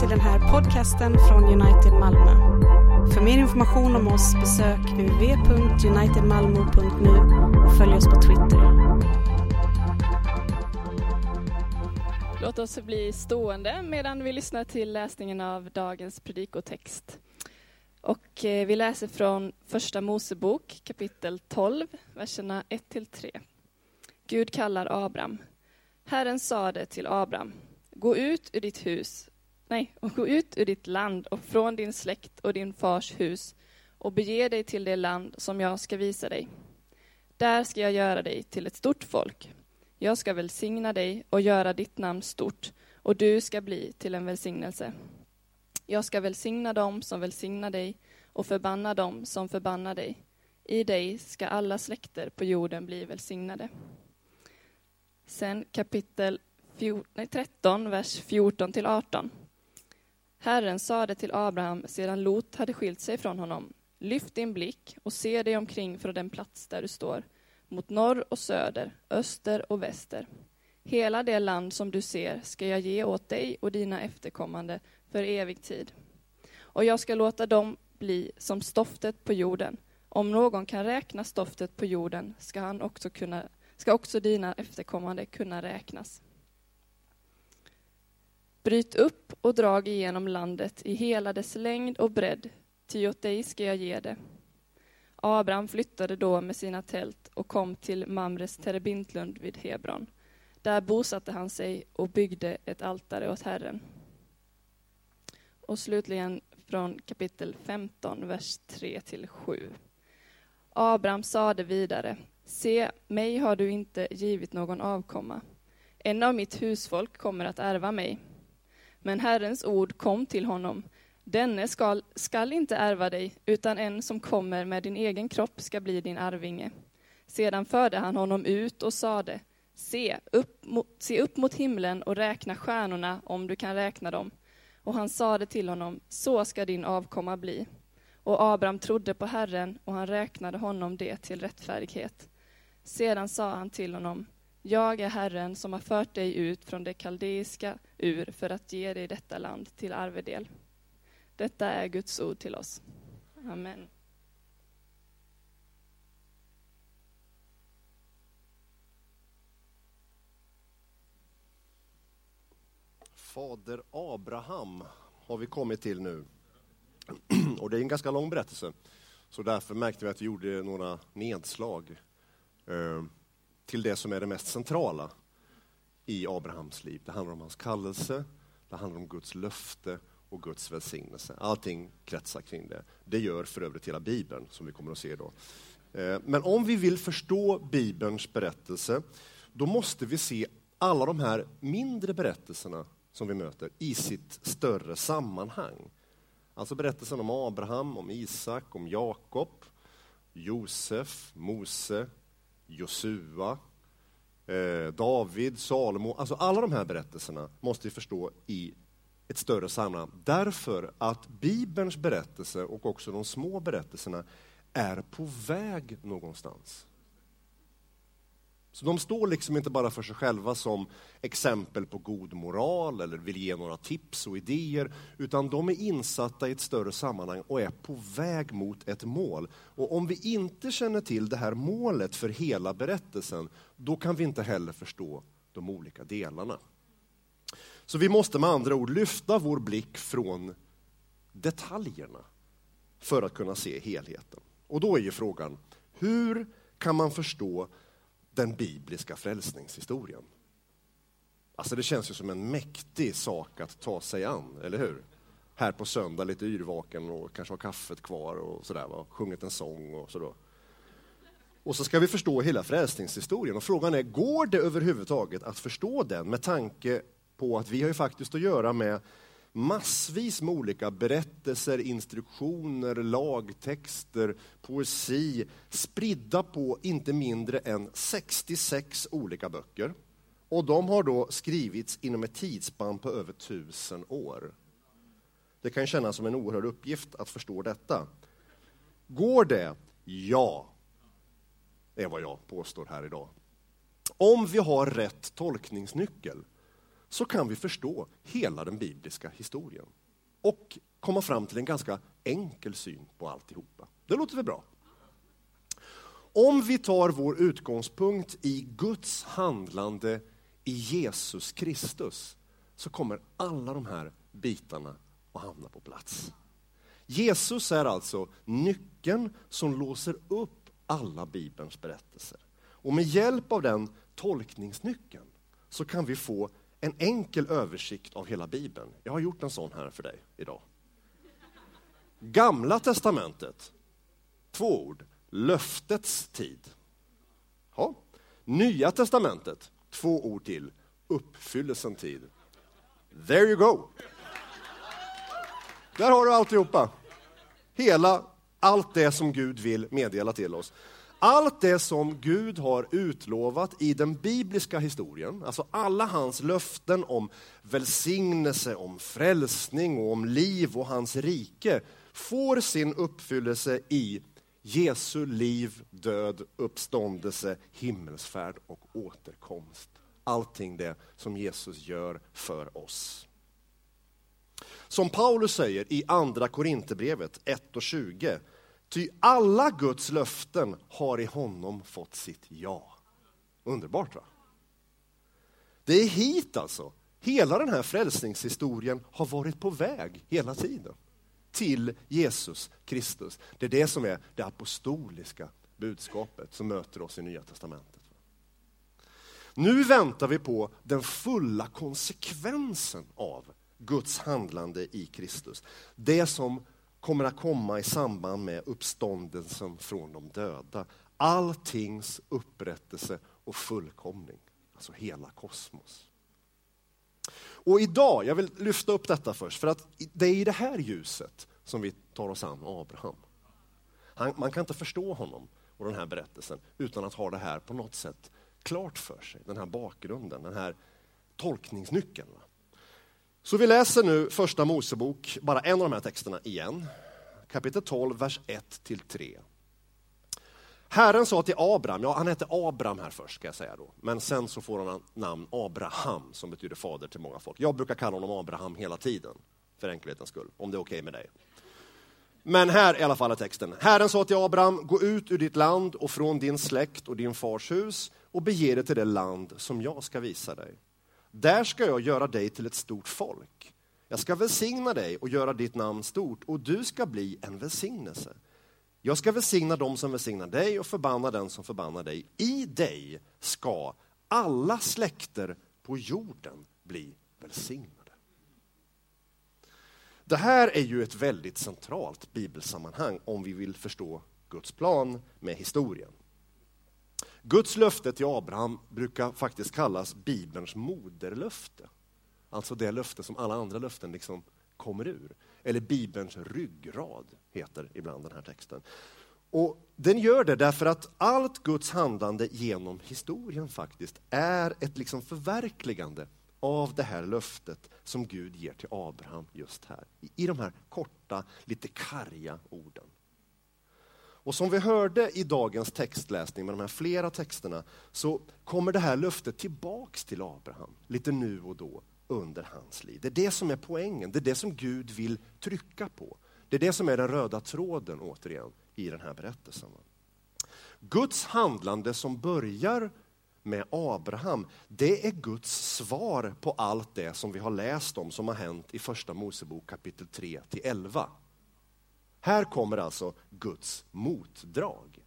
till den här podcasten från United Malmö. För mer information om oss besök uv.unitedmalmo.nu och följ oss på Twitter. Låt oss bli stående medan vi lyssnar till läsningen av dagens predikotext. Och eh, vi läser från Första Mosebok kapitel 12, verserna 1-3. Gud kallar Abraham. Herren sade till Abraham, gå ut ur ditt hus, nej, och gå ut ur ditt land och från din släkt och din fars hus och bege dig till det land som jag ska visa dig. Där ska jag göra dig till ett stort folk. Jag ska välsigna dig och göra ditt namn stort, och du ska bli till en välsignelse. Jag ska välsigna dem som välsignar dig och förbanna dem som förbannar dig. I dig ska alla släkter på jorden bli välsignade. Sen kapitel 13, vers 14 till 18. Herren sade till Abraham sedan Lot hade skilt sig från honom. Lyft din blick och se dig omkring från den plats där du står, mot norr och söder, öster och väster. Hela det land som du ser ska jag ge åt dig och dina efterkommande för evig tid. Och jag ska låta dem bli som stoftet på jorden. Om någon kan räkna stoftet på jorden ska, han också, kunna, ska också dina efterkommande kunna räknas. Bryt upp och drag igenom landet i hela dess längd och bredd, ty åt dig ska jag ge det. Abraham flyttade då med sina tält och kom till Mamres terebintlund vid Hebron. Där bosatte han sig och byggde ett altare åt Herren. Och slutligen från kapitel 15, vers 3 7. Abraham sade vidare, se, mig har du inte givit någon avkomma. En av mitt husfolk kommer att ärva mig. Men Herrens ord kom till honom, denne skall, skall inte ärva dig, utan en som kommer med din egen kropp ska bli din arvinge. Sedan förde han honom ut och sade, se upp, mot, se upp mot himlen och räkna stjärnorna om du kan räkna dem. Och han sade till honom, så ska din avkomma bli. Och Abraham trodde på Herren, och han räknade honom det till rättfärdighet. Sedan sa han till honom, jag är Herren som har fört dig ut från det kaldeiska ur för att ge dig detta land till arvedel. Detta är Guds ord till oss. Amen. Fader Abraham har vi kommit till nu. Och det är en ganska lång berättelse. Så därför märkte vi att vi gjorde några nedslag ehm, till det som är det mest centrala i Abrahams liv. Det handlar om hans kallelse, det handlar om Guds löfte och Guds välsignelse. Allting kretsar kring det. Det gör för övrigt hela Bibeln, som vi kommer att se idag. Eh, men om vi vill förstå Bibelns berättelse, då måste vi se alla de här mindre berättelserna som vi möter i sitt större sammanhang. Alltså berättelsen om Abraham, om Isak, om Jakob, Josef, Mose, Josua, eh, David, Salomo. Alltså alla de här berättelserna måste vi förstå i ett större sammanhang. Därför att Bibelns berättelse och också de små berättelserna är på väg någonstans. Så de står liksom inte bara för sig själva som exempel på god moral eller vill ge några tips och idéer, utan de är insatta i ett större sammanhang och är på väg mot ett mål. Och om vi inte känner till det här målet för hela berättelsen, då kan vi inte heller förstå de olika delarna. Så vi måste med andra ord lyfta vår blick från detaljerna för att kunna se helheten. Och då är ju frågan, hur kan man förstå den bibliska frälsningshistorien. Alltså det känns ju som en mäktig sak att ta sig an, eller hur? Här på söndag, lite yrvaken och kanske ha kaffet kvar och sådär, va? sjungit en sång och så Och så ska vi förstå hela frälsningshistorien och frågan är, går det överhuvudtaget att förstå den med tanke på att vi har ju faktiskt att göra med massvis med olika berättelser, instruktioner, lagtexter, poesi, spridda på inte mindre än 66 olika böcker. Och de har då skrivits inom ett tidsspann på över tusen år. Det kan kännas som en oerhörd uppgift att förstå detta. Går det? Ja, är vad jag påstår här idag. Om vi har rätt tolkningsnyckel så kan vi förstå hela den bibliska historien och komma fram till en ganska enkel syn på alltihopa. Det låter väl bra? Om vi tar vår utgångspunkt i Guds handlande i Jesus Kristus så kommer alla de här bitarna att hamna på plats. Jesus är alltså nyckeln som låser upp alla Bibelns berättelser. Och med hjälp av den tolkningsnyckeln så kan vi få en enkel översikt av hela Bibeln. Jag har gjort en sån här för dig idag. Gamla testamentet, två ord, löftets tid. Ja. Nya testamentet, två ord till, uppfyllelsen tid. There you go! Där har du alltihopa. Hela, allt det som Gud vill meddela till oss. Allt det som Gud har utlovat i den bibliska historien, alltså alla hans löften om välsignelse, om frälsning och om liv och hans rike, får sin uppfyllelse i Jesu liv, död, uppståndelse, himmelsfärd och återkomst. Allting det som Jesus gör för oss. Som Paulus säger i Andra Korinthierbrevet 1 och 20. Ty alla Guds löften har i honom fått sitt ja. Underbart va? Det är hit alltså. Hela den här frälsningshistorien har varit på väg hela tiden. Till Jesus Kristus. Det är det som är det apostoliska budskapet som möter oss i Nya Testamentet. Nu väntar vi på den fulla konsekvensen av Guds handlande i Kristus. Det som kommer att komma i samband med uppståndelsen från de döda. Alltings upprättelse och fullkomning, alltså hela kosmos. Och idag, jag vill lyfta upp detta först, för att det är i det här ljuset som vi tar oss an Abraham. Han, man kan inte förstå honom och den här berättelsen utan att ha det här på något sätt klart för sig, den här bakgrunden, den här tolkningsnyckeln. Så vi läser nu första Mosebok, bara en av de här texterna igen. Kapitel 12, vers 1-3. Herren sa till Abraham, ja han hette Abraham här först ska jag säga då, men sen så får han namn Abraham som betyder fader till många folk. Jag brukar kalla honom Abraham hela tiden, för enkelhetens skull, om det är okej okay med dig. Men här i alla fall är texten. Herren sa till Abraham, gå ut ur ditt land och från din släkt och din fars hus och bege dig till det land som jag ska visa dig. Där ska jag göra dig till ett stort folk. Jag ska välsigna dig och göra ditt namn stort och du ska bli en välsignelse. Jag ska välsigna dem som välsignar dig och förbanna den som förbannar dig. I dig ska alla släkter på jorden bli välsignade. Det här är ju ett väldigt centralt bibelsammanhang om vi vill förstå Guds plan med historien. Guds löfte till Abraham brukar faktiskt kallas Bibelns moderlöfte. Alltså det löfte som alla andra löften liksom kommer ur. Eller Bibelns ryggrad heter ibland den här texten. Och Den gör det därför att allt Guds handlande genom historien faktiskt är ett liksom förverkligande av det här löftet som Gud ger till Abraham just här. I de här korta, lite karga orden. Och som vi hörde i dagens textläsning med de här flera texterna så kommer det här löftet tillbaks till Abraham lite nu och då under hans liv. Det är det som är poängen, det är det som Gud vill trycka på. Det är det som är den röda tråden återigen i den här berättelsen. Guds handlande som börjar med Abraham, det är Guds svar på allt det som vi har läst om som har hänt i första Mosebok kapitel 3 till 11. Här kommer alltså Guds motdrag.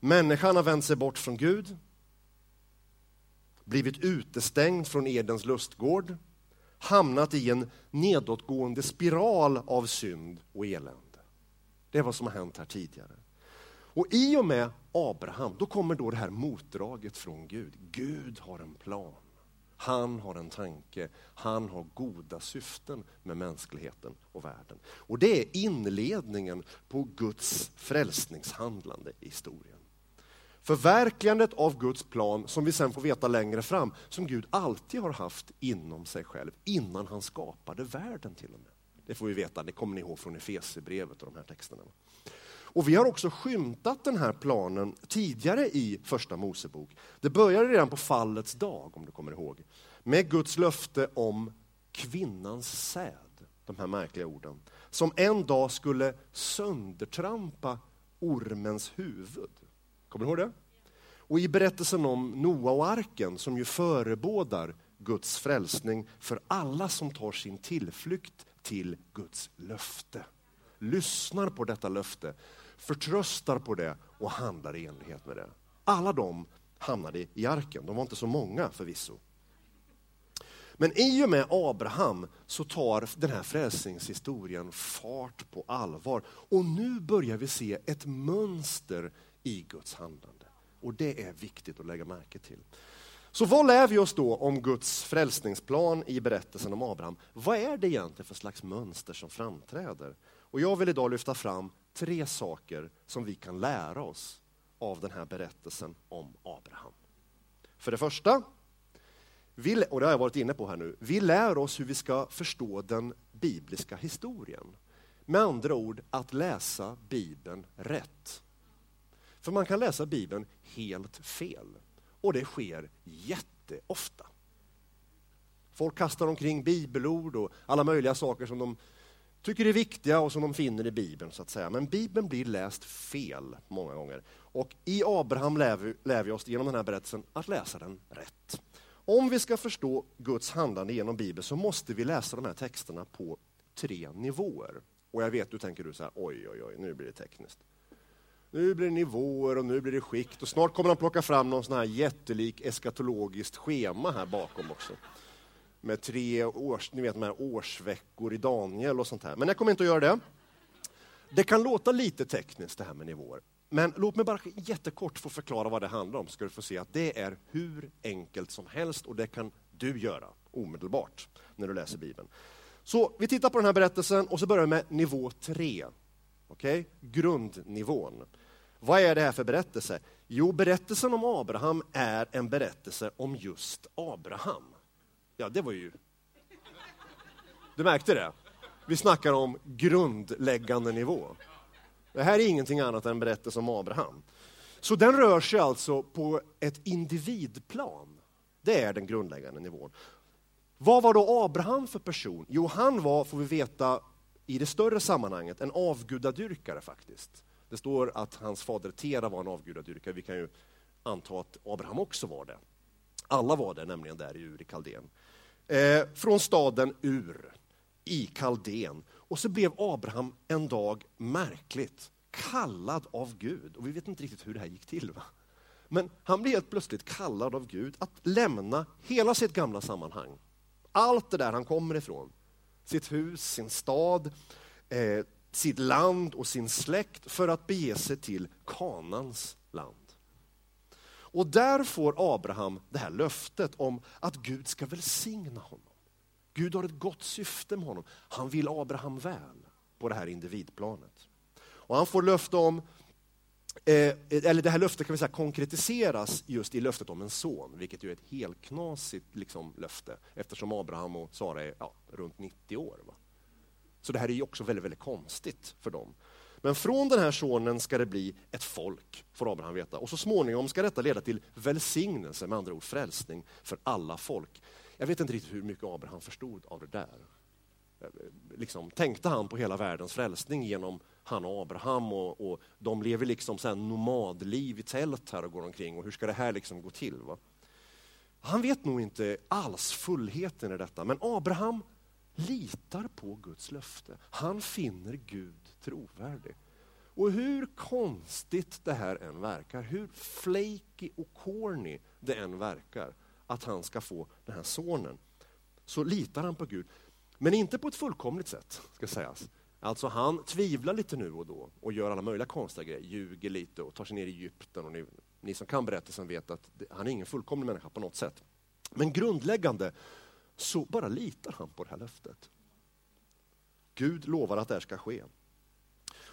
Människan har vänt sig bort från Gud, blivit utestängd från Edens lustgård, hamnat i en nedåtgående spiral av synd och elände. Det är vad som har hänt här tidigare. Och i och med Abraham, då kommer då det här motdraget från Gud. Gud har en plan. Han har en tanke, han har goda syften med mänskligheten och världen. Och det är inledningen på Guds frälsningshandlande i historien. Förverkligandet av Guds plan, som vi sen får veta längre fram, som Gud alltid har haft inom sig själv, innan han skapade världen till och med. Det får vi veta, det kommer ni ihåg från Efesierbrevet och de här texterna. Och vi har också skymtat den här planen tidigare i Första Mosebok. Det började redan på fallets dag, om du kommer ihåg. med Guds löfte om kvinnans säd, de här märkliga orden, som en dag skulle söndertrampa ormens huvud. Kommer du ihåg det? Och i berättelsen om Noa och arken, som ju förebådar Guds frälsning för alla som tar sin tillflykt till Guds löfte. Lyssnar på detta löfte, förtröstar på det och handlar i enlighet med det. Alla de hamnade i arken. De var inte så många förvisso. Men i och med Abraham så tar den här frälsningshistorien fart på allvar. Och nu börjar vi se ett mönster i Guds handlande. Och det är viktigt att lägga märke till. Så vad lär vi oss då om Guds frälsningsplan i berättelsen om Abraham? Vad är det egentligen för slags mönster som framträder? Och jag vill idag lyfta fram tre saker som vi kan lära oss av den här berättelsen om Abraham. För det första, vi, och det har jag varit inne på här nu, vi lär oss hur vi ska förstå den bibliska historien. Med andra ord, att läsa Bibeln rätt. För man kan läsa Bibeln helt fel. Och det sker jätteofta. Folk kastar omkring bibelord och alla möjliga saker som de tycker är viktiga och som de finner i Bibeln. så att säga. Men Bibeln blir läst fel många gånger. Och i Abraham lär vi, lär vi oss genom den här berättelsen att läsa den rätt. Om vi ska förstå Guds handlande genom Bibeln så måste vi läsa de här texterna på tre nivåer. Och jag vet, du tänker du så här, oj, oj, oj, nu blir det tekniskt. Nu blir det nivåer och nu blir det skikt och snart kommer de plocka fram någon sån här jättelik eskatologiskt schema här bakom också. Med tre års, ni vet, med årsveckor i Daniel och sånt här. Men jag kommer inte att göra det. Det kan låta lite tekniskt det här med nivåer. Men låt mig bara jättekort få förklara vad det handlar om, så ska du få se att det är hur enkelt som helst och det kan du göra omedelbart när du läser Bibeln. Så vi tittar på den här berättelsen och så börjar vi med nivå tre. Okay? Grundnivån. Vad är det här för berättelse? Jo, berättelsen om Abraham är en berättelse om just Abraham. Ja, det var ju... Du märkte det? Vi snackar om grundläggande nivå. Det här är ingenting annat än berättelsen berättelse om Abraham. Så den rör sig alltså på ett individplan. Det är den grundläggande nivån. Vad var då Abraham för person? Jo, han var, får vi veta i det större sammanhanget, en avgudadyrkare faktiskt. Det står att hans fader Tera var en avgudadyrkare. Vi kan ju anta att Abraham också var det. Alla var det nämligen där i Ur i Kaldén. Eh, från staden Ur i Kaldén. Och så blev Abraham en dag märkligt kallad av Gud. Och vi vet inte riktigt hur det här gick till. Va? Men han blev helt plötsligt kallad av Gud att lämna hela sitt gamla sammanhang. Allt det där han kommer ifrån. Sitt hus, sin stad, eh, sitt land och sin släkt för att bege sig till Kanans land. Och där får Abraham det här löftet om att Gud ska välsigna honom. Gud har ett gott syfte med honom. Han vill Abraham väl på det här individplanet. Och han får löfte om, eh, eller det här löftet kan vi säga konkretiseras just i löftet om en son, vilket ju är ett helt knasigt liksom, löfte eftersom Abraham och Sara är ja, runt 90 år. Va? Så det här är ju också väldigt, väldigt konstigt för dem. Men från den här sonen ska det bli ett folk, får Abraham veta. Och så småningom ska detta leda till välsignelse, med andra ord frälsning, för alla folk. Jag vet inte riktigt hur mycket Abraham förstod av det där. Eh, liksom, tänkte han på hela världens frälsning genom han och Abraham och, och de lever liksom så nomadliv i tält här och går omkring och hur ska det här liksom gå till? Va? Han vet nog inte alls fullheten i detta, men Abraham litar på Guds löfte. Han finner Gud trovärdig. Och hur konstigt det här än verkar, hur flaky och corny det än verkar, att han ska få den här sonen, så litar han på Gud. Men inte på ett fullkomligt sätt, ska sägas. Alltså han tvivlar lite nu och då och gör alla möjliga konstiga grejer, ljuger lite och tar sig ner i Egypten. Och ni, ni som kan berättelsen vet att han är ingen fullkomlig människa på något sätt. Men grundläggande så bara litar han på det här löftet. Gud lovar att det här ska ske.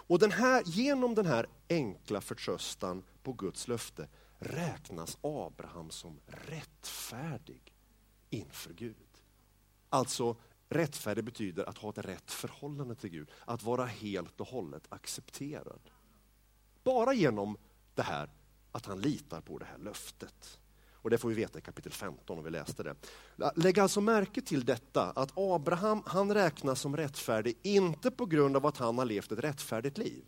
Och den här, genom den här enkla förtröstan på Guds löfte räknas Abraham som rättfärdig inför Gud. Alltså, rättfärdig betyder att ha ett rätt förhållande till Gud, att vara helt och hållet accepterad. Bara genom det här att han litar på det här löftet. Och det får vi veta i kapitel 15 om vi läste det. Lägg alltså märke till detta, att Abraham han räknas som rättfärdig, inte på grund av att han har levt ett rättfärdigt liv.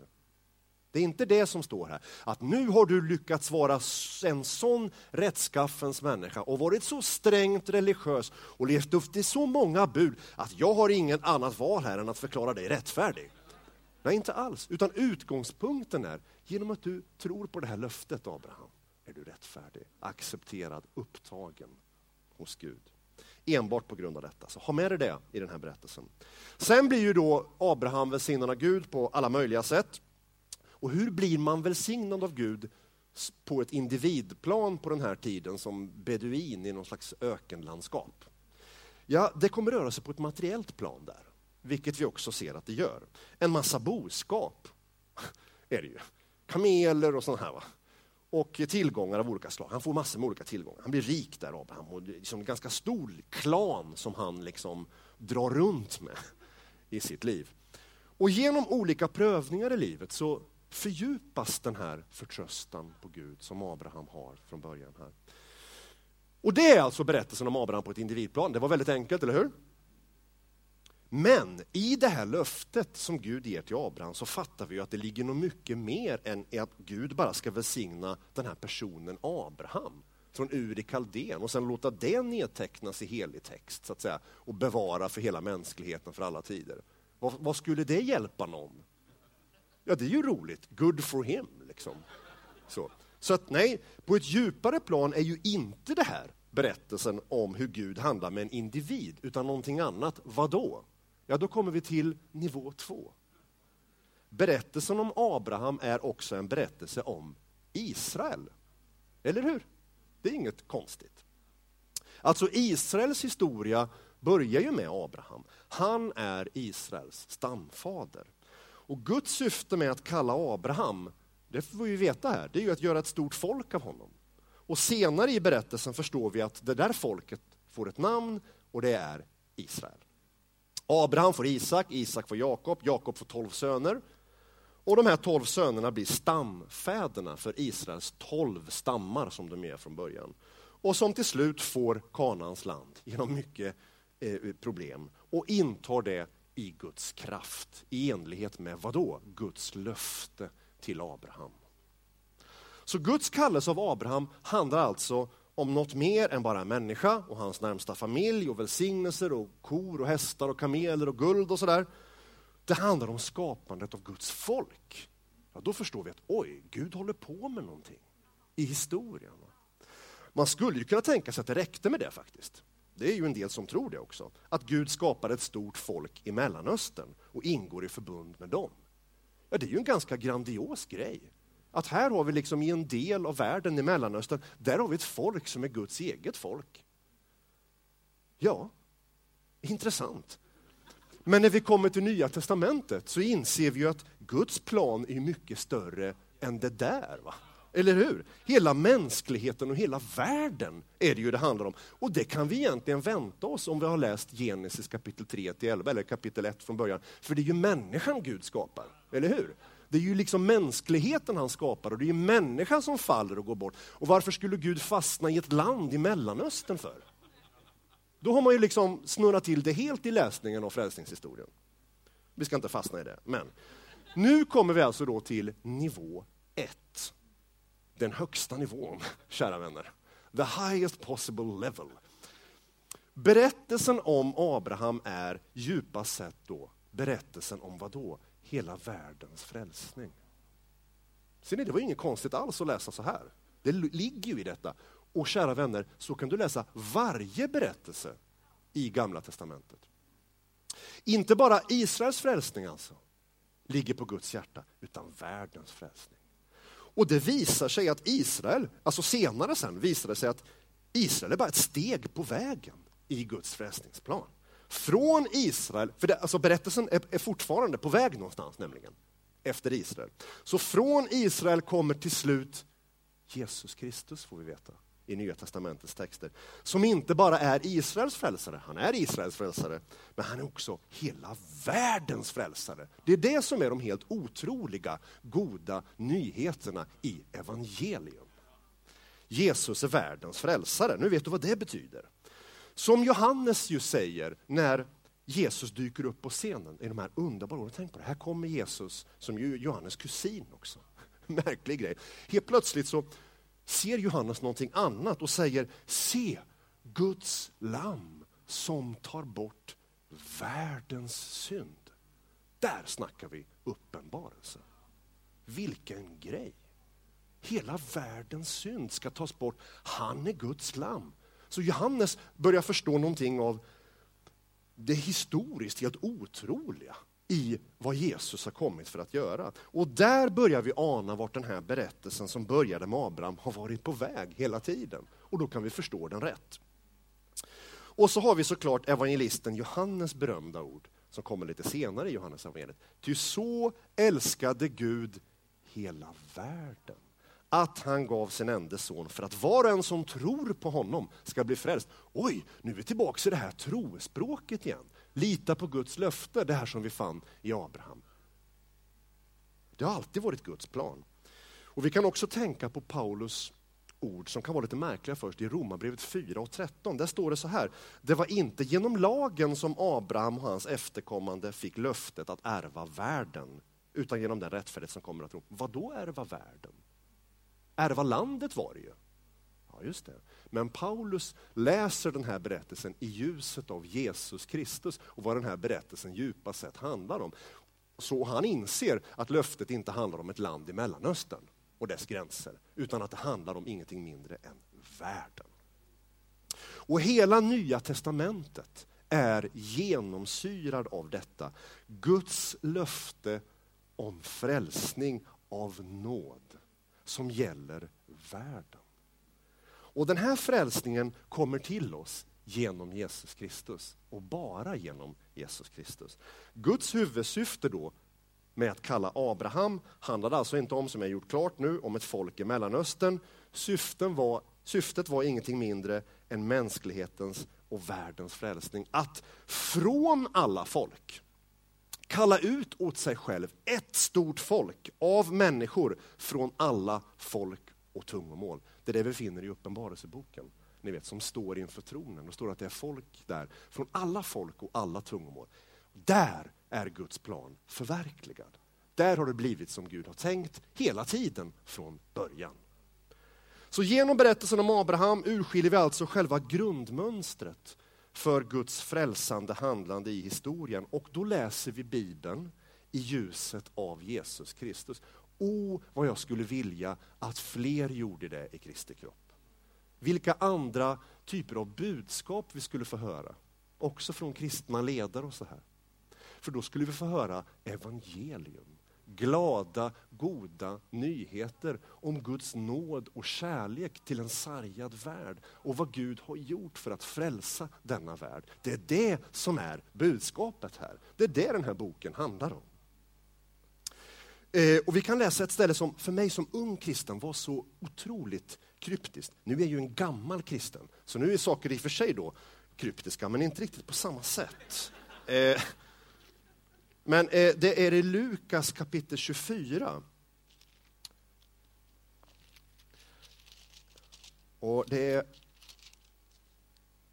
Det är inte det som står här. Att nu har du lyckats vara en sån rättskaffens människa och varit så strängt religiös och levt upp till så många bud att jag har inget annat val här än att förklara dig rättfärdig. Nej, inte alls. Utan utgångspunkten är, genom att du tror på det här löftet Abraham, är du rättfärdig, accepterad, upptagen hos Gud. Enbart på grund av detta. Så ha med dig det i den här berättelsen. Sen blir ju då Abraham välsignad av Gud på alla möjliga sätt. Och hur blir man välsignad av Gud på ett individplan på den här tiden som beduin i någon slags ökenlandskap? Ja, det kommer röra sig på ett materiellt plan där, vilket vi också ser att det gör. En massa boskap är det ju. Kameler och sånt här. Va? Och tillgångar av olika slag. Han får massor med olika tillgångar. Han blir rik där, Abraham. Och det är liksom en ganska stor klan som han liksom drar runt med i sitt liv. Och genom olika prövningar i livet så fördjupas den här förtröstan på Gud som Abraham har från början. här. Och Det är alltså berättelsen om Abraham på ett individplan. Det var väldigt enkelt, eller hur? Men i det här löftet som Gud ger till Abraham så fattar vi att det ligger nog mycket mer än att Gud bara ska välsigna den här personen Abraham från Ur i Kaldén och sen låta det nedtecknas i helig text så att säga, och bevara för hela mänskligheten för alla tider. Vad, vad skulle det hjälpa någon? Ja, det är ju roligt. Good for him. Liksom. Så. så att nej, på ett djupare plan är ju inte det här berättelsen om hur Gud handlar med en individ, utan någonting annat. Vad då? Ja, då kommer vi till nivå två. Berättelsen om Abraham är också en berättelse om Israel. Eller hur? Det är inget konstigt. Alltså Israels historia börjar ju med Abraham. Han är Israels stamfader. Och Guds syfte med att kalla Abraham, det får vi veta här, det är ju att göra ett stort folk av honom. Och senare i berättelsen förstår vi att det där folket får ett namn och det är Israel. Abraham får Isak, Isak får Jakob, Jakob får tolv söner. Och de här tolv sönerna blir stamfäderna för Israels tolv stammar som de är från början. Och som till slut får Kanans land genom mycket eh, problem och intar det i Guds kraft, i enlighet med vad då? Guds löfte till Abraham. Så Guds kallelse av Abraham handlar alltså om något mer än bara en människa och hans närmsta familj och välsignelser och kor och hästar och kameler och guld och sådär. Det handlar om skapandet av Guds folk. Ja, då förstår vi att oj, Gud håller på med någonting i historien. Man skulle ju kunna tänka sig att det räckte med det faktiskt. Det är ju en del som tror det också. Att Gud skapar ett stort folk i Mellanöstern och ingår i förbund med dem. Ja, det är ju en ganska grandios grej. Att här har vi liksom i en del av världen i Mellanöstern, där har vi ett folk som är Guds eget folk. Ja, intressant. Men när vi kommer till Nya Testamentet så inser vi att Guds plan är mycket större än det där. Va? Eller hur? Hela mänskligheten och hela världen är det ju det handlar om. Och det kan vi egentligen vänta oss om vi har läst Genesis kapitel 3 till 11, eller kapitel 1 från början. För det är ju människan Gud skapar, eller hur? Det är ju liksom mänskligheten han skapar och det är ju människan som faller och går bort. Och varför skulle Gud fastna i ett land i Mellanöstern för? Då har man ju liksom snurrat till det helt i läsningen av frälsningshistorien. Vi ska inte fastna i det, men nu kommer vi alltså då till nivå 1 den högsta nivån, kära vänner. The highest possible level. Berättelsen om Abraham är djupast sett då berättelsen om vad då? Hela världens frälsning. Ser ni, det var inget konstigt alls att läsa så här. Det ligger ju i detta. Och kära vänner, så kan du läsa varje berättelse i Gamla Testamentet. Inte bara Israels frälsning alltså, ligger på Guds hjärta, utan världens frälsning. Och det visar sig att Israel, alltså senare sen, visar det sig att Israel är bara ett steg på vägen i Guds frälsningsplan. Från Israel, för det, alltså berättelsen är, är fortfarande på väg någonstans nämligen, efter Israel. Så från Israel kommer till slut Jesus Kristus, får vi veta i Nya Testamentets texter, som inte bara är Israels frälsare, han är Israels frälsare, men han är också hela världens frälsare. Det är det som är de helt otroliga, goda nyheterna i evangelium. Jesus är världens frälsare. Nu vet du vad det betyder. Som Johannes ju säger när Jesus dyker upp på scenen i de här underbara åren. Tänk på det, här kommer Jesus som ju Johannes kusin också. Märklig grej. Helt plötsligt så ser Johannes någonting annat och säger, se Guds lamm som tar bort världens synd. Där snackar vi uppenbarelse. Vilken grej! Hela världens synd ska tas bort. Han är Guds lamm. Så Johannes börjar förstå någonting av det historiskt helt otroliga i vad Jesus har kommit för att göra. Och där börjar vi ana vart den här berättelsen som började med Abraham har varit på väg hela tiden. Och då kan vi förstå den rätt. Och så har vi såklart evangelisten Johannes berömda ord som kommer lite senare i Johannes evangeliet. Ty så älskade Gud hela världen att han gav sin enda son för att var och en som tror på honom ska bli frälst. Oj, nu är vi tillbaka i det här trospråket igen. Lita på Guds löfte, det här som vi fann i Abraham. Det har alltid varit Guds plan. Och Vi kan också tänka på Paulus ord som kan vara lite märkliga först i Romarbrevet 4 och 13. Där står det så här. Det var inte genom lagen som Abraham och hans efterkommande fick löftet att ärva världen, utan genom den rättfärdighet som kommer att tro. Vad då ärva världen? Ärva landet var det ju. Ja, just det. Men Paulus läser den här berättelsen i ljuset av Jesus Kristus och vad den här berättelsen djupast sett handlar om. Så han inser att löftet inte handlar om ett land i Mellanöstern och dess gränser, utan att det handlar om ingenting mindre än världen. Och hela Nya Testamentet är genomsyrad av detta. Guds löfte om frälsning av nåd som gäller världen. Och den här frälsningen kommer till oss genom Jesus Kristus och bara genom Jesus Kristus. Guds huvudsyfte då med att kalla Abraham handlade alltså inte om, som jag gjort klart nu, om ett folk i Mellanöstern. Syften var, syftet var ingenting mindre än mänsklighetens och världens frälsning. Att från alla folk kalla ut åt sig själv ett stort folk av människor från alla folk och tungomål. Det är det vi finner i Uppenbarelseboken, ni vet, som står inför tronen. Det står att det är folk där från alla folk och alla tungomål. Där är Guds plan förverkligad. Där har det blivit som Gud har tänkt hela tiden från början. Så genom berättelsen om Abraham urskiljer vi alltså själva grundmönstret för Guds frälsande handlande i historien. Och då läser vi Bibeln i ljuset av Jesus Kristus. O, vad jag skulle vilja att fler gjorde det i Kristi kropp. Vilka andra typer av budskap vi skulle få höra, också från kristna ledare och så här. För då skulle vi få höra evangelium glada, goda nyheter om Guds nåd och kärlek till en sargad värld och vad Gud har gjort för att frälsa denna värld. Det är det som är budskapet här. Det är det den här boken handlar om. Eh, och Vi kan läsa ett ställe som för mig som ung kristen var så otroligt kryptiskt. Nu är jag ju en gammal kristen, så nu är saker i och för sig då kryptiska, men inte riktigt på samma sätt. Eh, men eh, det är i Lukas kapitel 24. Och det är,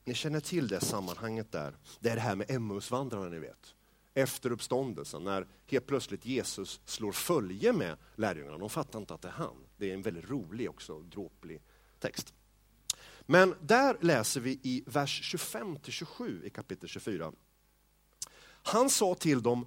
ni känner till det sammanhanget där. Det är det här med Emmausvandrarna, ni vet. Efter uppståndelsen, när helt plötsligt Jesus slår följe med lärjungarna. De fattar inte att det är han. Det är en väldigt rolig också, dråplig text. Men där läser vi i vers 25-27 i kapitel 24. Han sa till dem,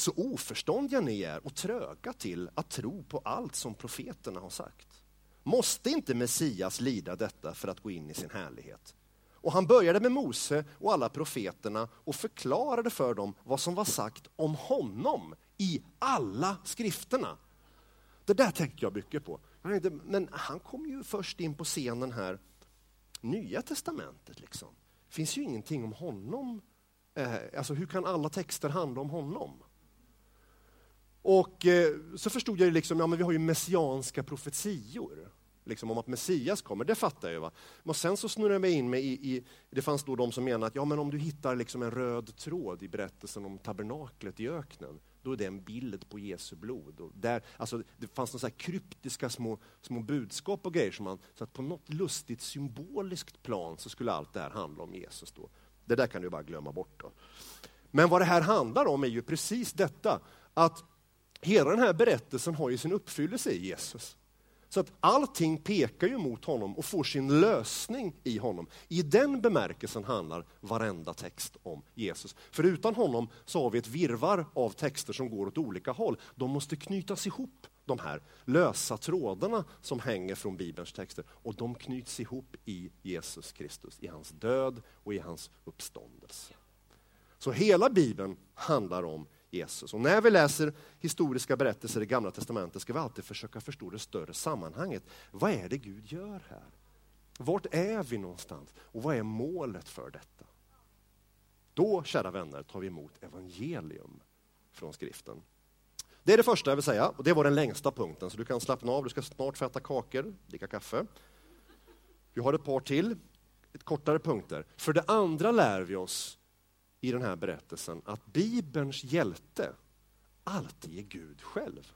så oförståndiga ni är och tröga till att tro på allt som profeterna har sagt. Måste inte Messias lida detta för att gå in i sin härlighet? Och han började med Mose och alla profeterna och förklarade för dem vad som var sagt om honom i alla skrifterna. Det där tänkte jag mycket på. Men han kom ju först in på scenen här, Nya Testamentet. Liksom. Det finns ju ingenting om honom. Eh, alltså hur kan alla texter handla om honom? Och eh, så förstod jag liksom, ja men vi har ju messianska profetior. Liksom om att Messias kommer, det fattar jag. Va? Men sen så snurrade jag mig in med i, i, det fanns då de som menade att ja, men om du hittar liksom en röd tråd i berättelsen om tabernaklet i öknen, då är det en bild på Jesu blod. Och där, alltså, det fanns några kryptiska små, små budskap och grejer, som man, så att på något lustigt symboliskt plan så skulle allt det här handla om Jesus. Då. Det där kan du bara glömma bort. Då. Men vad det här handlar om är ju precis detta, att hela den här berättelsen har ju sin uppfyllelse i Jesus. Så att allting pekar ju mot honom och får sin lösning i honom. I den bemärkelsen handlar varenda text om Jesus. För utan honom så har vi ett virvar av texter som går åt olika håll. De måste knytas ihop, de här lösa trådarna som hänger från Bibelns texter. Och de knyts ihop i Jesus Kristus, i hans död och i hans uppståndelse. Så hela Bibeln handlar om Jesus. Och när vi läser historiska berättelser i Gamla Testamentet ska vi alltid försöka förstå det större sammanhanget. Vad är det Gud gör här? Vart är vi någonstans? Och vad är målet för detta? Då, kära vänner, tar vi emot evangelium från skriften. Det är det första jag vill säga, och det var den längsta punkten, så du kan slappna av, du ska snart få äta kakor, dricka kaffe. Vi har ett par till, ett kortare punkter. För det andra lär vi oss i den här berättelsen att Bibelns hjälte alltid är Gud själv.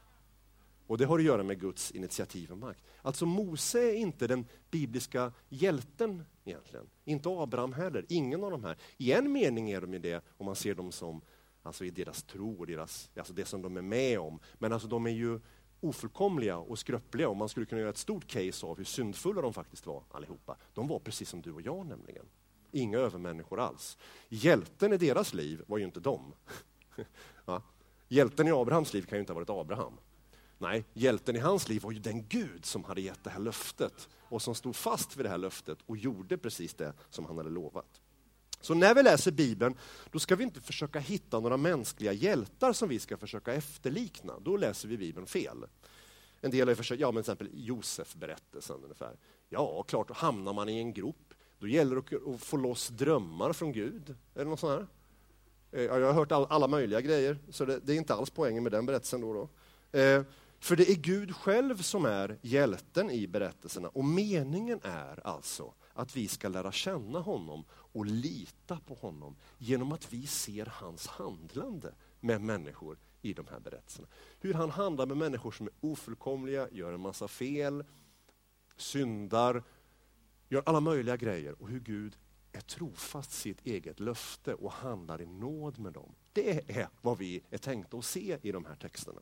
Och det har att göra med Guds initiativ och makt. Alltså Mose är inte den bibliska hjälten egentligen. Inte Abraham heller, ingen av de här. I en mening är de ju det om man ser dem som, alltså i deras tro och deras, alltså det som de är med om. Men alltså de är ju ofullkomliga och skröpliga och man skulle kunna göra ett stort case av hur syndfulla de faktiskt var allihopa. De var precis som du och jag nämligen. Inga övermänniskor alls. Hjälten i deras liv var ju inte dem. Ja. Hjälten i Abrahams liv kan ju inte ha varit Abraham. Nej, hjälten i hans liv var ju den Gud som hade gett det här löftet och som stod fast vid det här löftet och gjorde precis det som han hade lovat. Så när vi läser Bibeln, då ska vi inte försöka hitta några mänskliga hjältar som vi ska försöka efterlikna. Då läser vi Bibeln fel. En del har försökt, ja men till exempel Josef-berättelsen ungefär. Ja, klart, då hamnar man i en grop då gäller det att få loss drömmar från Gud. Är det något sånt här? Eh, jag har hört alla möjliga grejer, så det, är inte alls poängen med den berättelsen. Då, då. Eh, för det är Gud själv som är hjälten i berättelserna. Och meningen är alltså att vi ska lära känna honom och lita på honom genom att vi ser hans handlande med människor i de här berättelserna. Hur han handlar med människor som är ofullkomliga, gör en massa fel, syndar, gör alla möjliga grejer och hur Gud är trofast sitt eget löfte och handlar i nåd med dem. Det är vad vi är tänkta att se i de här texterna.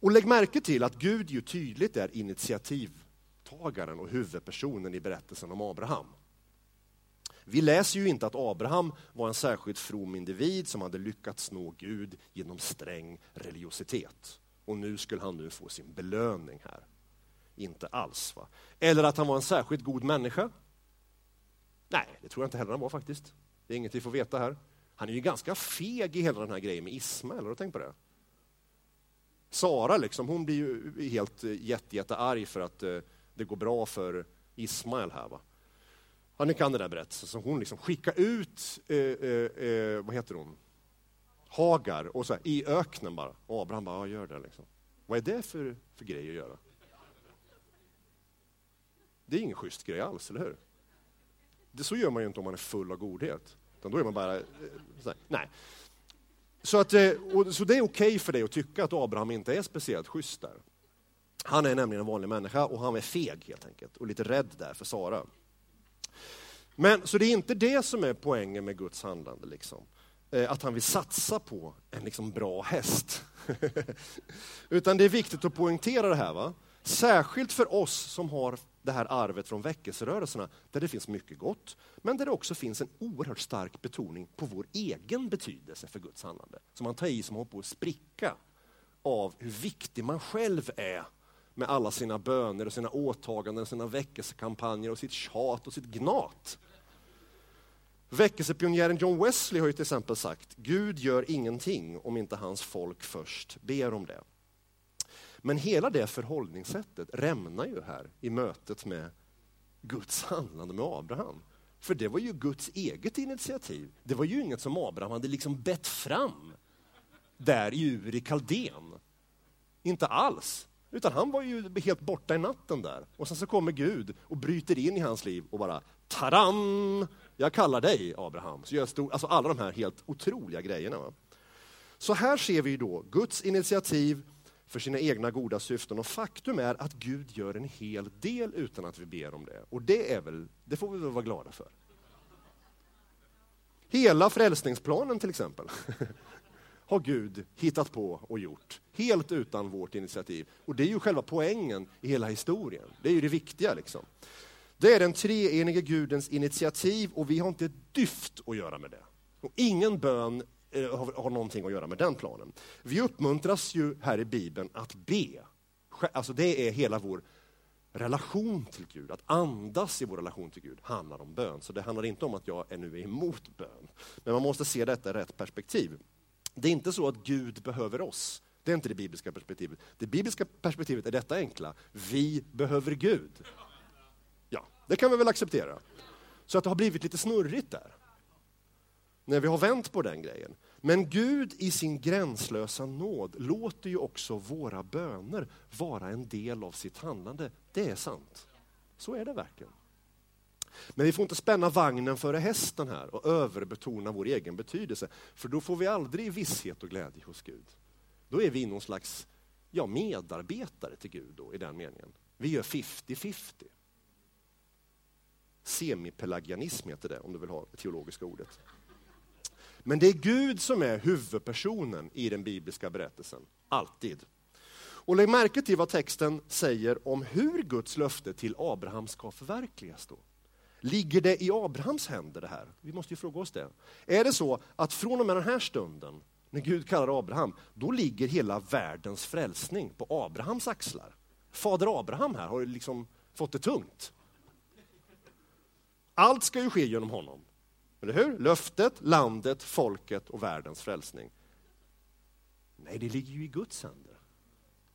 Och lägg märke till att Gud ju tydligt är initiativtagaren och huvudpersonen i berättelsen om Abraham. Vi läser ju inte att Abraham var en särskilt from individ som hade lyckats nå Gud genom sträng religiositet. Och nu skulle han nu få sin belöning här. Inte alls. Va? Eller att han var en särskilt god människa. Nej, det tror jag inte heller han var faktiskt. Det är inget vi får veta här. Han är ju ganska feg i hela den här grejen med Ismael, har du tänkt på det? Sara liksom, hon blir ju helt eh, jätte, för att eh, det går bra för Ismael här. Va? Ja, ni kan den där berättelsen. Så hon liksom skickar ut, eh, eh, eh, vad heter hon, Hagar och så här, i öknen bara. Och Abraham bara, ja, gör det. Liksom. Vad är det för, för grej att göra? Det är ingen schysst grej alls, eller hur? Det, så gör man ju inte om man är full av godhet. Utan då är man bara... Eh, så nej. Så, att, eh, och, så det är okej okay för dig att tycka att Abraham inte är speciellt schysst där. Han är nämligen en vanlig människa och han är feg helt enkelt och lite rädd där för Sara. Men så det är inte det som är poängen med Guds handlande. Liksom. Eh, att han vill satsa på en liksom bra häst. Utan det är viktigt att poängtera det här. Va? Särskilt för oss som har det här arvet från väckelserörelserna, där det finns mycket gott, men där det också finns en oerhört stark betoning på vår egen betydelse för Guds handlande. Som man tar i som håller på att spricka av hur viktig man själv är med alla sina böner och sina åtaganden, sina väckelsekampanjer och sitt tjat och sitt gnat. Väckelsepionjären John Wesley har ju till exempel sagt, Gud gör ingenting om inte hans folk först ber om det. Men hela det förhållningssättet rämnar ju här i mötet med Guds handlande med Abraham. För det var ju Guds eget initiativ. Det var ju inget som Abraham hade liksom bett fram där i Ur i Kaldén. Inte alls. Utan han var ju helt borta i natten där. Och sen så kommer Gud och bryter in i hans liv och bara taram! Jag kallar dig Abraham. Så jag stod, alltså alla de här helt otroliga grejerna. Va? Så här ser vi då Guds initiativ för sina egna goda syften och faktum är att Gud gör en hel del utan att vi ber om det. Och det, är väl, det får vi väl vara glada för. Hela frälsningsplanen till exempel har Gud hittat på och gjort, helt utan vårt initiativ. Och det är ju själva poängen i hela historien. Det är ju det viktiga. liksom. Det är den treenige Gudens initiativ och vi har inte ett dyft att göra med det. Och ingen bön Eh, har, har någonting att göra med den planen. Vi uppmuntras ju här i Bibeln att be. Alltså det är hela vår relation till Gud, att andas i vår relation till Gud, handlar om bön. Så det handlar inte om att jag är nu är emot bön. Men man måste se detta i rätt perspektiv. Det är inte så att Gud behöver oss. Det är inte det bibliska perspektivet. Det bibliska perspektivet är detta enkla. Vi behöver Gud. Ja, det kan vi väl acceptera. Så att det har blivit lite snurrigt där. När vi har vänt på den grejen. Men Gud i sin gränslösa nåd låter ju också våra böner vara en del av sitt handlande. Det är sant. Så är det verkligen. Men vi får inte spänna vagnen före hästen här och överbetona vår egen betydelse. För då får vi aldrig visshet och glädje hos Gud. Då är vi någon slags ja, medarbetare till Gud då, i den meningen. Vi gör 50-50. Semipelagianism heter det, om du vill ha det teologiska ordet. Men det är Gud som är huvudpersonen i den bibliska berättelsen. Alltid. Och lägg märke till vad texten säger om hur Guds löfte till Abraham ska förverkligas. Då. Ligger det i Abrahams händer det här? Vi måste ju fråga oss det. Är det så att från och med den här stunden, när Gud kallar Abraham, då ligger hela världens frälsning på Abrahams axlar? Fader Abraham här har ju liksom fått det tungt. Allt ska ju ske genom honom. Eller hur? Löftet, landet, folket och världens frälsning. Nej, det ligger ju i Guds händer.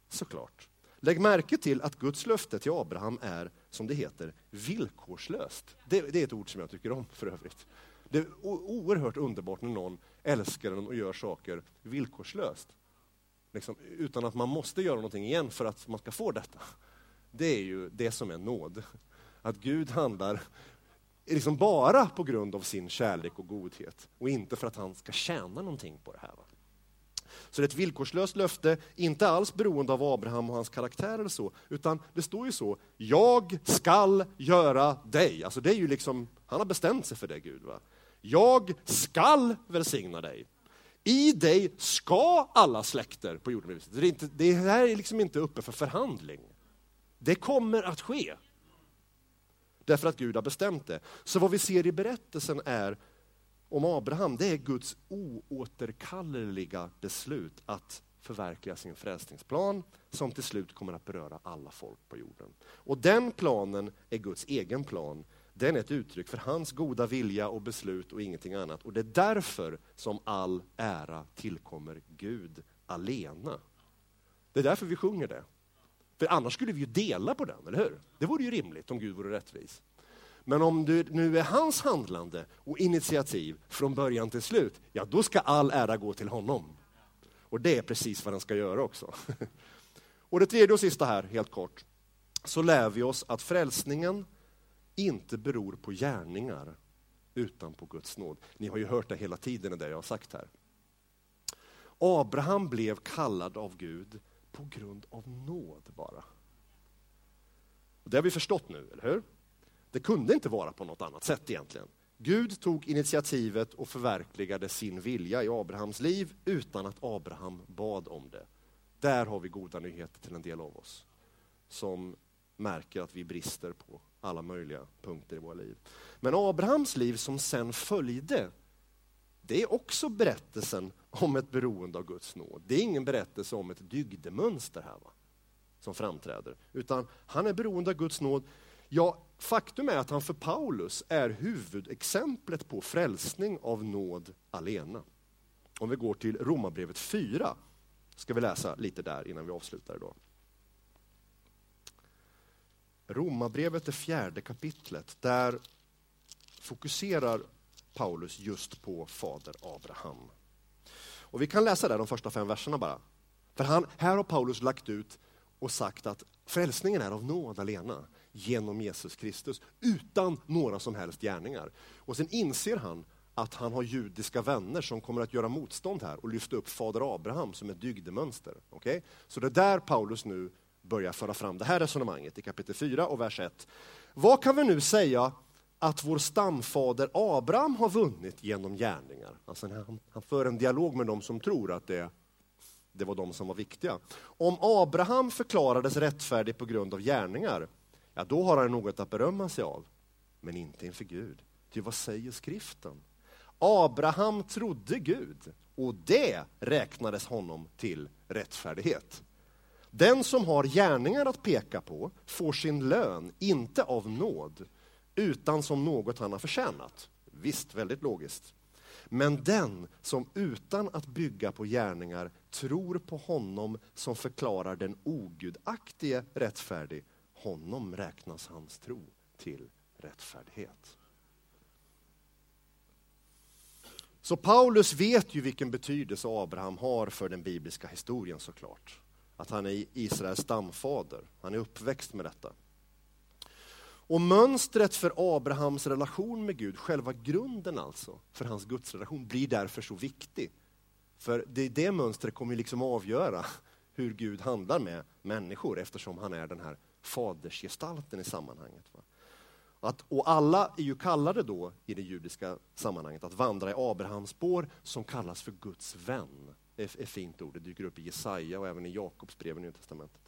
Såklart. Lägg märke till att Guds löfte till Abraham är, som det heter, villkorslöst. Det, det är ett ord som jag tycker om för övrigt. Det är oerhört underbart när någon älskar en och gör saker villkorslöst. Liksom, utan att man måste göra någonting igen för att man ska få detta. Det är ju det som är nåd. Att Gud handlar liksom bara på grund av sin kärlek och godhet och inte för att han ska tjäna någonting på det här. Va? Så det är ett villkorslöst löfte, inte alls beroende av Abraham och hans karaktär eller så, utan det står ju så, jag skall göra dig. Alltså det är ju liksom, han har bestämt sig för det Gud. Va? Jag skall välsigna dig. I dig ska alla släkter på jorden bli det, inte, det här är liksom inte uppe för förhandling. Det kommer att ske. Därför att Gud har bestämt det. Så vad vi ser i berättelsen är om Abraham, det är Guds oåterkalleliga beslut att förverkliga sin frälsningsplan som till slut kommer att beröra alla folk på jorden. Och den planen är Guds egen plan. Den är ett uttryck för hans goda vilja och beslut och ingenting annat. Och det är därför som all ära tillkommer Gud alena. Det är därför vi sjunger det. För annars skulle vi ju dela på den, eller hur? Det vore ju rimligt om Gud vore rättvis. Men om det nu är hans handlande och initiativ från början till slut, ja då ska all ära gå till honom. Och det är precis vad den ska göra också. Och det tredje och sista här, helt kort, så lär vi oss att frälsningen inte beror på gärningar utan på Guds nåd. Ni har ju hört det hela tiden, det jag har sagt här. Abraham blev kallad av Gud på grund av nåd bara. Det har vi förstått nu, eller hur? Det kunde inte vara på något annat sätt egentligen. Gud tog initiativet och förverkligade sin vilja i Abrahams liv utan att Abraham bad om det. Där har vi goda nyheter till en del av oss som märker att vi brister på alla möjliga punkter i våra liv. Men Abrahams liv som sen följde, det är också berättelsen om ett beroende av Guds nåd. Det är ingen berättelse om ett dygdemönster här va? som framträder, utan han är beroende av Guds nåd Ja, faktum är att han för Paulus är huvudexemplet på frälsning av nåd alena. Om vi går till Romarbrevet 4, ska vi läsa lite där innan vi avslutar idag. Romarbrevet, det fjärde kapitlet, där fokuserar Paulus just på fader Abraham. Och Vi kan läsa där de första fem verserna bara. För han, här har Paulus lagt ut och sagt att frälsningen är av nåd alena genom Jesus Kristus utan några som helst gärningar. Och sen inser han att han har judiska vänner som kommer att göra motstånd här och lyfta upp fader Abraham som ett dygdemönster. Okay? Så det är där Paulus nu börjar föra fram det här resonemanget i kapitel 4 och vers 1. Vad kan vi nu säga att vår stamfader Abraham har vunnit genom gärningar? Alltså han, han för en dialog med dem som tror att det, det var de som var viktiga. Om Abraham förklarades rättfärdig på grund av gärningar, ja då har han något att berömma sig av. Men inte inför Gud. Ty vad säger skriften? Abraham trodde Gud och det räknades honom till rättfärdighet. Den som har gärningar att peka på får sin lön, inte av nåd, utan som något han har förtjänat. Visst, väldigt logiskt. Men den som utan att bygga på gärningar tror på honom som förklarar den ogudaktige rättfärdig, honom räknas hans tro till rättfärdighet. Så Paulus vet ju vilken betydelse Abraham har för den bibliska historien såklart. Att han är Israels stamfader, han är uppväxt med detta. Och mönstret för Abrahams relation med Gud, själva grunden alltså, för hans gudsrelation, blir därför så viktig. För det, det mönstret kommer liksom avgöra hur Gud handlar med människor eftersom han är den här fadersgestalten i sammanhanget. Va? Att, och alla är ju kallade då i det judiska sammanhanget att vandra i Abrahams spår som kallas för Guds vän. Det är ett fint ord, det dyker upp i Jesaja och även i Jakobs brev i Nya Testamentet.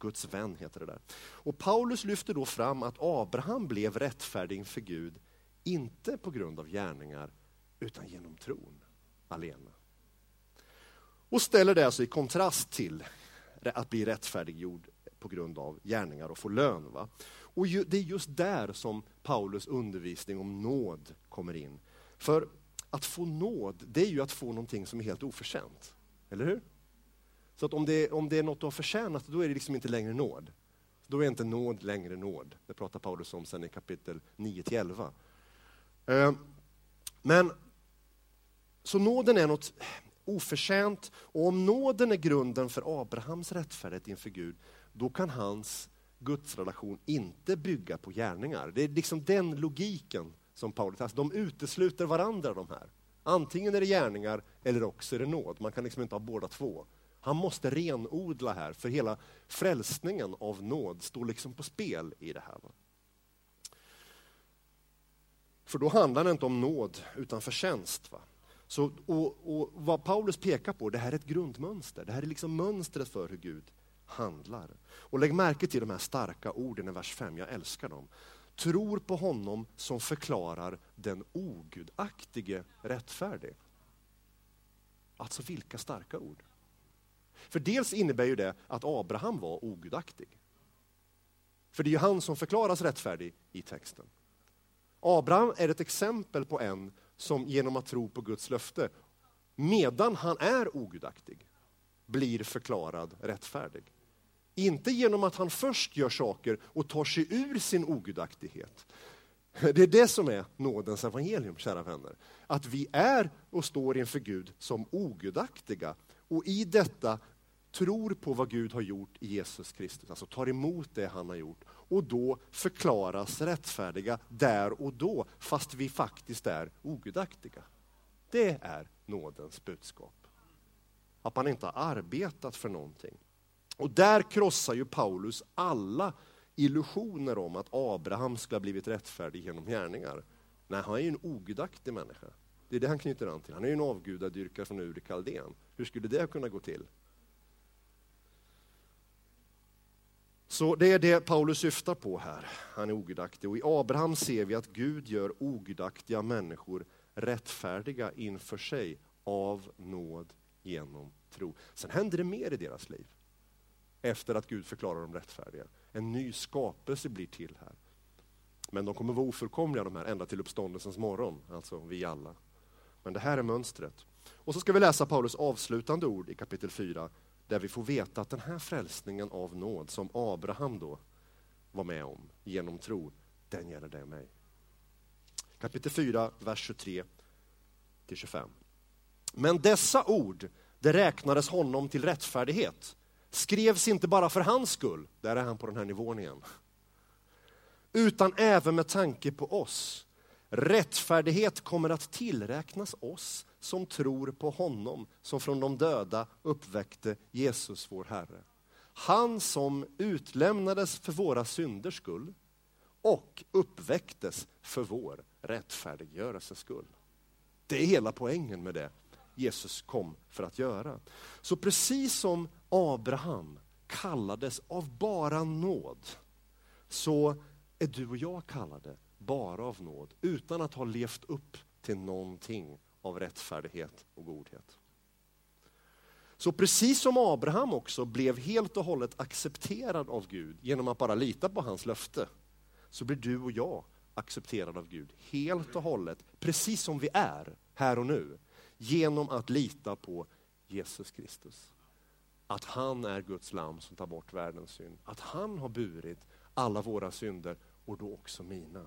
Guds vän heter det där. Och Paulus lyfter då fram att Abraham blev rättfärdig inför Gud, inte på grund av gärningar, utan genom tron alena. Och ställer det alltså i kontrast till att bli rättfärdiggjord på grund av gärningar och få lön. Va? Och det är just där som Paulus undervisning om nåd kommer in. För att få nåd, det är ju att få någonting som är helt oförtjänt. Eller hur? Så att om det, är, om det är något du har förtjänat, då är det liksom inte längre nåd. Då är inte nåd längre nåd. Det pratar Paulus om sen i kapitel 9-11. Eh, men, så nåden är något oförtjänt, och om nåden är grunden för Abrahams rättfärdighet inför Gud, då kan hans gudsrelation inte bygga på gärningar. Det är liksom den logiken som Paulus, alltså de utesluter varandra de här. Antingen är det gärningar eller också är det nåd. Man kan liksom inte ha båda två. Han måste renodla här, för hela frälsningen av nåd står liksom på spel i det här. För då handlar det inte om nåd, utan förtjänst. Va? Så, och, och vad Paulus pekar på, det här är ett grundmönster. Det här är liksom mönstret för hur Gud handlar. Och lägg märke till de här starka orden i vers 5, jag älskar dem. Tror på honom som förklarar den ogudaktige rättfärdig. Alltså vilka starka ord. För dels innebär ju det att Abraham var ogudaktig. För det är ju han som förklaras rättfärdig i texten. Abraham är ett exempel på en som genom att tro på Guds löfte, medan han är ogudaktig, blir förklarad rättfärdig. Inte genom att han först gör saker och tar sig ur sin ogudaktighet. Det är det som är nådens evangelium, kära vänner. Att vi är och står inför Gud som ogudaktiga och i detta tror på vad Gud har gjort i Jesus Kristus, alltså tar emot det han har gjort och då förklaras rättfärdiga där och då, fast vi faktiskt är ogudaktiga. Det är nådens budskap. Att man inte har arbetat för någonting. Och där krossar ju Paulus alla illusioner om att Abraham skulle ha blivit rättfärdig genom gärningar. Nej, han är ju en ogudaktig människa. Det är det han knyter an till. Han är ju en avgudadyrkare från Ur Kaldén. Hur skulle det kunna gå till? Så det är det Paulus syftar på här. Han är ogudaktig. Och i Abraham ser vi att Gud gör ogudaktiga människor rättfärdiga inför sig av nåd genom tro. Sen händer det mer i deras liv efter att Gud förklarar dem rättfärdiga. En ny skapelse blir till här. Men de kommer vara ofullkomliga de här ända till uppståndelsens morgon, alltså vi alla. Men det här är mönstret. Och så ska vi läsa Paulus avslutande ord i kapitel 4, där vi får veta att den här frälsningen av nåd som Abraham då var med om genom tro, den gäller dig och mig. Kapitel 4, vers 23 till 25. Men dessa ord, det räknades honom till rättfärdighet skrevs inte bara för hans skull, där är han på den här nivån igen, utan även med tanke på oss. Rättfärdighet kommer att tillräknas oss som tror på honom som från de döda uppväckte Jesus vår Herre. Han som utlämnades för våra synders skull och uppväcktes för vår rättfärdiggörelses skull. Det är hela poängen med det Jesus kom för att göra. Så precis som Abraham kallades av bara nåd, så är du och jag kallade bara av nåd, utan att ha levt upp till någonting av rättfärdighet och godhet. Så precis som Abraham också blev helt och hållet accepterad av Gud genom att bara lita på hans löfte, så blir du och jag accepterad av Gud helt och hållet, precis som vi är här och nu, genom att lita på Jesus Kristus. Att han är Guds lam som tar bort världens synd. Att han har burit alla våra synder och då också mina.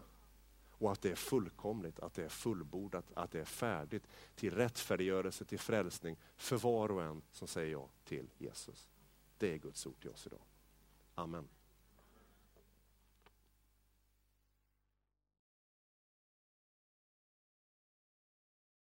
Och att det är fullkomligt, att det är fullbordat, att det är färdigt till rättfärdiggörelse, till frälsning för var och en som säger ja till Jesus. Det är Guds ord till oss idag. Amen.